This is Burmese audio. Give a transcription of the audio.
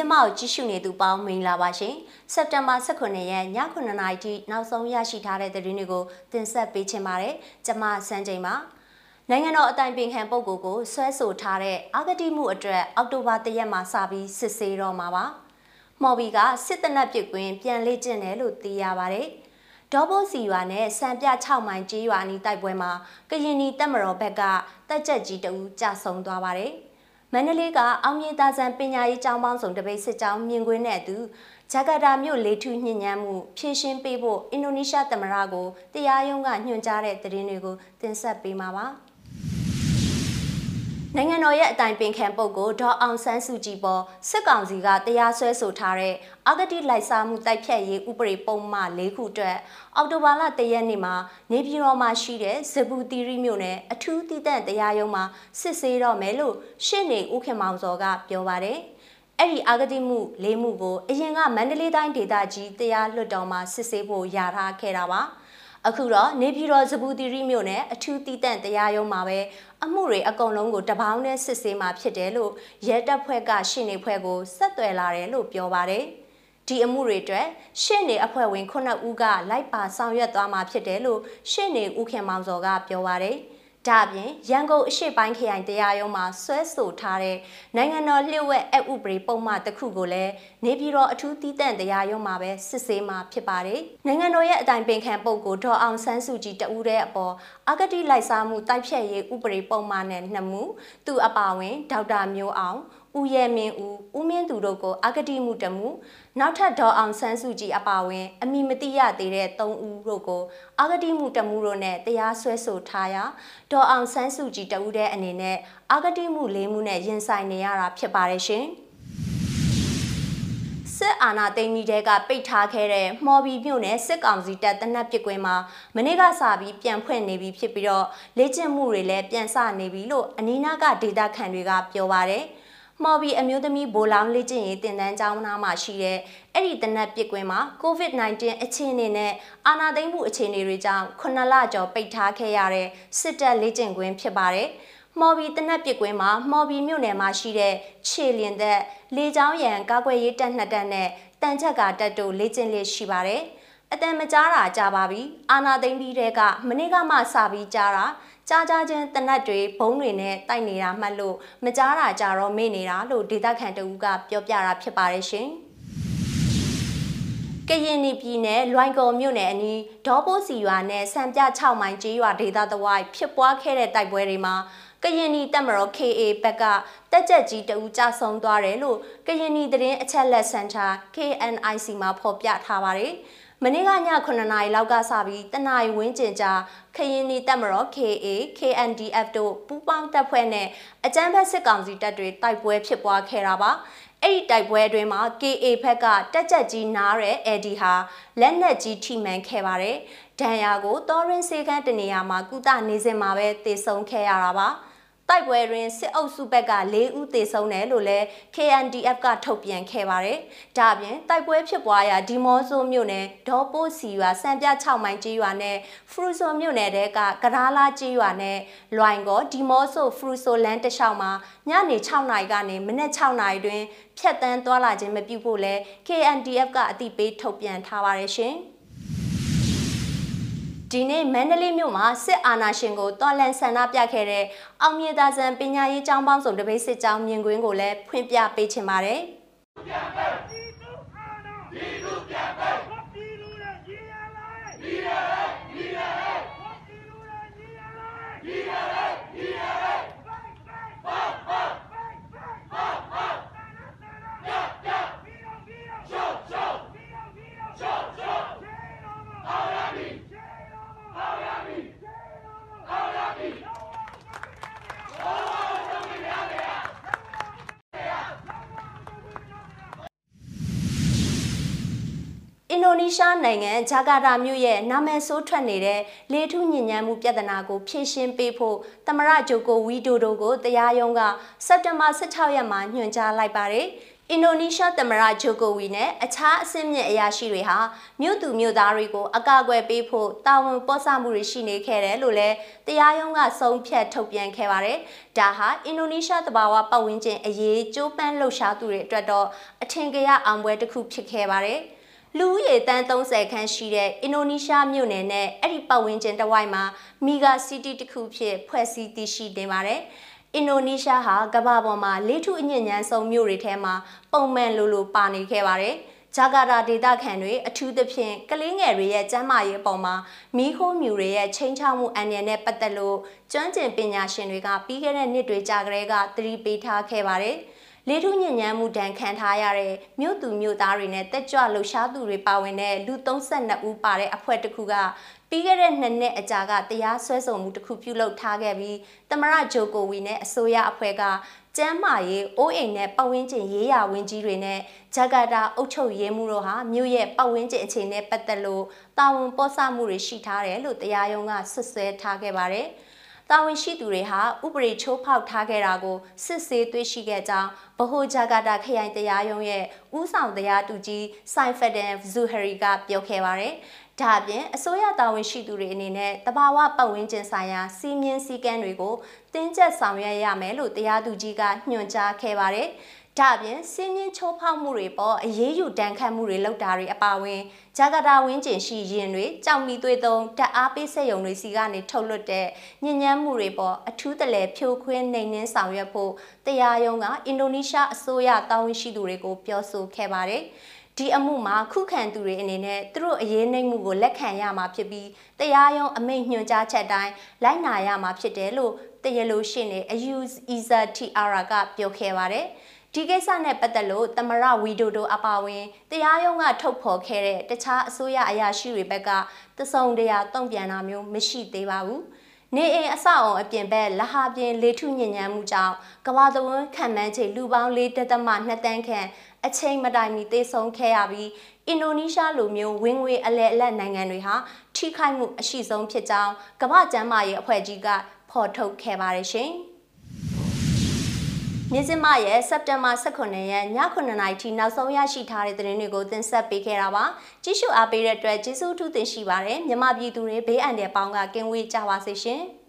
ကျင်းပကိုကြည့်ရှုနေသူပေါင်းမင်္ဂလာပါရှင်စက်တင်ဘာ18ရက်ည9:00နာရီထိနောက်ဆုံးရရှိထားတဲ့သတင်းတွေကိုတင်ဆက်ပေးချင်ပါတယ်ကျွန်မစန်းချိန်ပါနိုင်ငံတော်အတိုင်ပင်ခံပုဂ္ဂိုလ်ကိုဆွဲဆိုထားတဲ့အာဂတိမှုအတွက်အောက်တိုဘာ၁ရက်မှာစပြီးစစ်ဆေးတော့မှာပါမော်ဘီကစစ်တနက်ပစ်ကွင်းပြန်လေ့ကျင့်တယ်လို့သိရပါတယ်ဒေါဘိုစီရွာနဲ့စံပြ6မိုင်ကျေးရွာနီးတိုက်ပွဲမှာကရင်နီတပ်မတော်ဘက်ကတက်ကြက်ကြီးတအူးကြဆုံသွားပါတယ်။ မန္တလေးကအောင်မြေသားဆန်ပညာရေးကျောင်းပေါင်းစုံတပိတ်စစ်ကြောင်းမြင်ကွင်းနဲ့အတူဂျကာတာမြို့လေထူးညှဉ်းညမ်းမှုဖြည့်ရှင်းပေးဖို့အင်ဒိုနီးရှားသမ္မတကိုတရားရုံးကညွှန်ကြားတဲ့သတင်းတွေကိုတင်ဆက်ပေးမှာပါ။ နိုင်ငံတော်ရဲ့အတိုင်ပင်ခံပုဂ္ဂိုလ်ဒေါ်အောင်ဆန်းစုကြည်ပေါ်စစ်ကောင်စီကတရားစွဲဆိုထားတဲ့အဂတိလိုက်စားမှုတိုက်ဖြတ်ရေးဥပဒေပုံမှန်၄ခုအတွက်အောက်တိုဘာလ၁ရက်နေ့မှာနေပြည်တော်မှာရှိတဲ့ဇဘူတီရီမြို့နယ်အထူးတည်တံ့တရားရုံးမှာစစ်ဆေးတော့မယ်လို့ရှင်းနေဦးခင်မောင်စောကပြောပါတယ်။အဲ့ဒီအာဂတိမှု၄မှုကိုအရင်ကမန္တလေးတိုင်းဒေသကြီးတရားလွှတ်တော်မှာစစ်ဆေးဖို့ယာထားခဲ့တာပါ။ အခုတော့နေပြည်တော်ဇပူတီရီမြို့နယ်အထူးတည်တံ့တရားရုံးမှာပဲအမှုတွေအကုန်လုံးကိုတပေါင်းနဲ့စစ်ဆေးမှာဖြစ်တယ်လို့ရဲတပ်ဖွဲ့ကရှင်းနေဖွဲ့ကိုဆက်သွယ်လာတယ်လို့ပြောပါတယ်ဒီအမှုတွေအတွက်ရှင်းနေအဖွဲ့ဝင်9ဦးကလိုက်ပါဆောင်ရွက်သွားမှာဖြစ်တယ်လို့ရှင်းနေဦးခင်မောင်စော်ကပြောပါတယ်။ ဒါအပြင်ရန်ကုန်အရှိပိုင်းခရိုင်တရားရုံးမှာဆွဲဆိုထားတဲ့နိုင်ငံတော်လျှို့ဝှက်အဥပဒေပုံမှန်တစ်ခုကိုလည်းနေပြည်တော်အထူးတည်တံ့တရားရုံးမှာပဲစစ်ဆေးမှာဖြစ်ပါတယ်။နိုင်ငံတော်ရဲ့အတိုင်ပင်ခံပုဂ္ဂိုလ်ဒေါ်အောင်ဆန်းစုကြည်တဦးတဲ့အပေါ်အဂတိလိုက်စားမှုတိုက်ဖြတ်ရေးဥပဒေပုံမှန်နဲ့နှစ်မှုသူအပါဝင်ဒေါက်တာမျိုးအောင် ဦးရဲမင်းဦးဦးမင်းသူတို့ကိုအဂတိမှုတမှုနောက်ထပ်ဒေါ်အောင်ဆန်းစုကြည်အပါအဝင်အမိမတိရသေးတဲ့၃ဦးတို့ကိုအဂတိမှုတမှုတို့နဲ့တရားစွဲဆိုထားရာဒေါ်အောင်ဆန်းစုကြည်တဦးတဲ့အနေနဲ့အဂတိမှု၄မှုနဲ့ရင်ဆိုင်နေရတာဖြစ်ပါတယ်ရှင်စစ်အာဏာသိမ်းပြီးတဲ့ကပိတ်ထားခဲ့တဲ့မှော်ဘီမြို့နယ်စစ်ကောင်စီတပ်တနက်ပစ်ကွင်းမှာမနေ့ကစပြီးပြန်ဖွင့်နေပြီဖြစ်ပြီးတော့လေ့ကျင့်မှုတွေလည်းပြန်စနေပြီလို့အနီးနားကဒေတာခန်တွေကပြောပါတယ်။ မော်ဘီအမျိုးသမီးဘိုလောင်လေ့ကျင့်ရေးတင်တန်းကျောင်းနားမှာရှိတဲ့အဲ့ဒီတနက်ပစ်ကွင်းမှာ COVID-19 အခြေအနေနဲ့အာဏာသိမ်းမှုအခြေအနေတွေကြောင့်9လကျော်ပိတ်ထားခဲ့ရတဲ့စစ်တပ်လေ့ကျင့်ကွင်းဖြစ်ပါတယ်။မော်ဘီတနက်ပစ်ကွင်းမှာမော်ဘီမြို့နယ်မှာရှိတဲ့ခြေလျင်သက်လေချောင်းရံကာကွယ်ရေးတပ်နှစ်တပ်နဲ့တန်ချက်ကတပ်တို့လေ့ကျင့်လေးရှိပါတယ်။အတန်မကြားတာကြပါပြီ။အာနာသိမ့်ပြီးတဲ့ကမနေ့ကမှစပြီးကြားတာ ကြားကြားချင်းတနတ်တွေဘုံတွေနဲ့တိုက်နေတာမှတ်လို့မကြားတာကြတော့မေ့နေတာလို့ဒေသခံတဦးကပြောပြတာဖြစ်ပါတယ်ရှင်ကရင်ပြည်နယ်လွိုင်ကော်မြို့နယ်အနီးဒေါပိုးစီရွာနဲ့စံပြ6မိုင်ကျေးရွာဒေသတဝိုက်ဖြစ်ပွားခဲ့တဲ့တိုက်ပွဲတွေမှာကရင်နီတပ်မတော် KA ဘက်ကတက်ကြက်ကြီးတဦးကြဆုံသွားတယ်လို့ကရင်နီသတင်းအချက်လက်စင်တာ KNIC မှာဖော်ပြထားပါတယ်။ မနေ့ကည9နာရီလောက်ကစပြီးတနာရီဝန်းကျင်ကြာခရင်နီတပ်မတော် KA KNDF တို့ပူးပေါင်းတပ်ဖွဲ့နဲ့အကြမ်းဖက်စစ်ကောင်စီတပ်တွေတိုက်ပွဲဖြစ်ပွားခဲ့တာပါအဲ့ဒီတိုက်ပွဲအတွင်းမှာ KA ဘက်ကတက်ကြက်ကြီးနားတဲ့ AD ဟာလက်နက်ကြီးထိမှန်ခဲ့ပါတယ်။ဒဏ်ရာကိုတော်ရင်စေကန်းတနေရာမှာကုသနေစဉ်မှာပဲတေဆုံးခဲ့ရတာပါ။ တိုက်ပွဲတွင်စစ်အုပ်စုဘက်က၄ဦးသေဆုံးတယ်လို့လည်း KNDF ကထုတ်ပြန်ခဲ့ပါတယ်။ဒါ့အပြင်တိုက်ပွဲဖြစ်ပွားရာဒီမော့ဆိုမြို့နယ်ဒေါ်ပိုးစီရွာစံပြ6မိုင်ကျေးရွာနဲ့ဖရူဆိုမြို့နယ်တဲကကရာလာကျေးရွာနဲ့လွိုင်ကောဒီမော့ဆိုဖရူဆိုလန်တလျှောက်မှာညနေ6နာရီကနေမနက်6နာရီတွင်ဖြတ်တန်းသွားလာခြင်းမပြုဖို့လဲ KNDF ကအသိပေးထုတ်ပြန်ထားပါတယ်ရှင်။ ဒီနေ့မန္တလေးမြို့မှာစစ်အာဏာရှင်ကိုတော်လန်ဆန္ဒပြခဲ့တဲ့အောင်မြေသာဆန်ပညာရေးကျောင်းပေါင်းစုံတပိတ်စစ်ကြောင်းမြင်ကွင်းကိုလည်းဖွင့်ပြပေးချင်ပါတယ်။ပြန်ပဲဒီသူအာဏာဒီသူပြန်ပဲဒီလူရဲ့ရည်ရလိုက်ရည်ရလိုက်ရည်ရလိုက်ဒီလူရဲ့ရည်ရလိုက်ရည်ရလိုက်ရည်ရလိုက်ဘာဘာဘာဘာ အင်ဒိုနီးရှားနိုင်ငံဂျာကာတာမြို့ရဲ့နာမည်ဆိုးထွက်နေတဲ့လေထုညဉ့်ညမ်းမှုပြဿနာကိုဖြေရှင်းပေးဖို့သမရဂျိုကိုဝီဒိုဒိုကိုတရားရုံးကစက်တင်ဘာ16ရက်မှာညွှန်ကြားလိုက်ပါတယ်။အင်ဒိုနီးရှားသမ္မတဂျိုကိုဝီနဲ့အခြားအဆင့်မြင့်အရာရှိတွေဟာမြို့သူမြို့သားတွေကိုအကာအကွယ်ပေးဖို့တာဝန်ပေါ်ဆမှုတွေရှိနေခဲ့တယ်လို့လည်းတရားရုံးကဆုံးဖြတ်ထုတ်ပြန်ခဲ့ပါတယ်။ဒါဟာအင်ဒိုနီးရှားတဘာဝပတ်ဝန်းကျင်အရေးကြိုးပမ်းလှုပ်ရှားသူတွေအတွက်တော့အထင်ကရအောင်ပွဲတစ်ခုဖြစ်ခဲ့ပါတယ်။ လူဦးရေတန်း30ခန်းရှိတဲ့အင်ဒိုနီးရှားမြို့နယ်နဲ့အဲ့ဒီပတ်ဝန်းကျင်တစ်ဝိုက်မှာမီဂါစီးတီတစ်ခုဖြစ်ဖွဲ့စည်းတည်ရှိနေပါတယ်။အင်ဒိုနီးရှားဟာကမ္ဘာပေါ်မှာလေးထုအညဉ့်ဉန်းဆုံးမြို့တွေထဲမှာပုံမှန်လိုလိုပါနေခဲ့ပါတယ်။ဂျာကာတာဒေသခံတွေအထူးသဖြင့်ကလေးငယ်တွေရဲ့ကျန်းမာရေးအပေါ်မှာမီးခိုးမြူတွေရဲ့ချိန်ချောက်မှုအန္တရာယ်နဲ့ပတ်သက်လို့ကျွမ်းကျင်ပညာရှင်တွေကပြီးခဲ့တဲ့နှစ်တွေကြာကလေးကသတိပေးထားခဲ့ပါတယ်။ လေထုညဉ့်ဉန်းမှုဒဏ်ခံထားရတဲ့မြို့သူမြို့သားတွေနဲ့တက်ကြွလှုပ်ရှားသူတွေပါဝင်တဲ့လူ32ဦးပါတဲ့အဖွဲ့တစ်ခုကပြီးခဲ့တဲ့နှစ်နှစ်အကြာကတရားစွဲဆိုမှုတစ်ခုပြုလုပ်ထားခဲ့ပြီးသမရဂျိုကိုဝီနဲ့အစိုးရအဖွဲ့ကကျမ်းမာရေးအိုးအိမ်နဲ့ပတ်ဝန်းကျင်ရေးရာဝန်ကြီးတွေနဲ့ဂျကာတာအုပ်ချုပ်ရေးမှုတို့ဟာမြို့ရဲ့ပတ်ဝန်းကျင်အခြေအနေပတ်သက်လို့တာဝန်ပေါ်ဆမှုတွေရှိထားတယ်လို့တရားရုံးကဆွဆွဲထားခဲ့ပါတယ်။ တာဝန်ရှိသူတွေဟာဥပဒေချိုးဖောက်ထားခဲ့တာကိုစစ်ဆေးတွေ့ရှိခဲ့ကြောင်းဗဟိုဂျာကာတာခရိုင်တရားရုံးရဲ့ဦးဆောင်တရားသူကြီးဆိုင်ဖက်ဒန်ဇူဟရီကပြောခဲ့ပါတယ်။ဒါအပြင်အစိုးရတာဝန်ရှိသူတွေအနေနဲ့တဘာဝပတ်ဝန်းကျင်ဆိုင်ရာစီမင်းစည်းကမ်းတွေကိုတင်းကျပ်ဆောင်ရွက်ရမယ်လို့တရားသူကြီးကညွှန်ကြားခဲ့ပါတယ်။ ဒါအပြင်စီမင်းချိုးဖောက်မှုတွေပေါ်အရေးယူတန်းခတ်မှုတွေလုပ်တာတွေအပါအဝင်ဂျာကာတာဝင်းကျင်ရှိရင်တွေကြောက်မီသွေးသုံးတက်အားပေးစက်ရုံတွေစီကနေထုတ်လွှတ်တဲ့ညဉ့်ညမ်းမှုတွေပေါ်အထူးတလဲဖြိုခွင်းနှိမ်နှင်းဆောင်ရွက်ဖို့တရားရုံးကအင်ဒိုနီးရှားအစိုးရတာဝန်ရှိသူတွေကိုပြောဆိုခဲ့ပါတယ်။ဒီအမှုမှာခုခံသူတွေအနေနဲ့သူတို့အရေးနှိမ့်မှုကိုလက်ခံရမှာဖြစ်ပြီးတရားရုံးအမိန့်ညွှန်ကြားချက်တိုင်းလိုက်နာရမှာဖြစ်တယ်လို့တရားလိုရှင်းနေအယူအီဇာတီအာရာကပြောခဲ့ပါတယ် ဒီကိစ္စနဲ့ပတ်သက်လို့သမရဝီဒိုဒိုအပါဝင်တရားရုံးကထုတ်ဖော်ခဲ့တဲ့တခြားအစိုးရအရာရှိတွေဘက်ကတစုံတရာတုံ့ပြန်တာမျိုးမရှိသေးပါဘူး။နေအိမ်အဆောက်အုံအပြင်ဘက်လဟာပြင်လေထုညဉ့်ညမ်းမှုကြောင့်ကမ္ဘာသဝန်းခံမှန်းခြေလူပေါင်း၄တသမ2တန်းခန့်အချိန်မတိုင်မီသေဆုံးခဲ့ရပြီးအင်ဒိုနီးရှားလိုမျိုးဝင်းငွေအလဲအလတ်နိုင်ငံတွေဟာထိခိုက်မှုအရှိဆုံးဖြစ်ကြောင်းကမ္ဘာ့ကျန်းမာရေးအဖွဲ့ကြီးကဖော်ထုတ်ခဲ့ပါတယ်ရှင်။ မြစင်မရဲ့စက်တင်ဘာ18ရက်ည9:00နာရီထိနောက်ဆုံးရရှိထားတဲ့သတင်းတွေကိုတင်ဆက်ပေးခဲ့တာပါကြည့်ရှုအားပေးတဲ့အတွက်ကျေးဇူးထူးတင်ရှိပါတယ်မြမပြည်သူတွေဘေးအန္တရာယ်ပေါင်းကကင်းဝေးကြပါစေရှင်။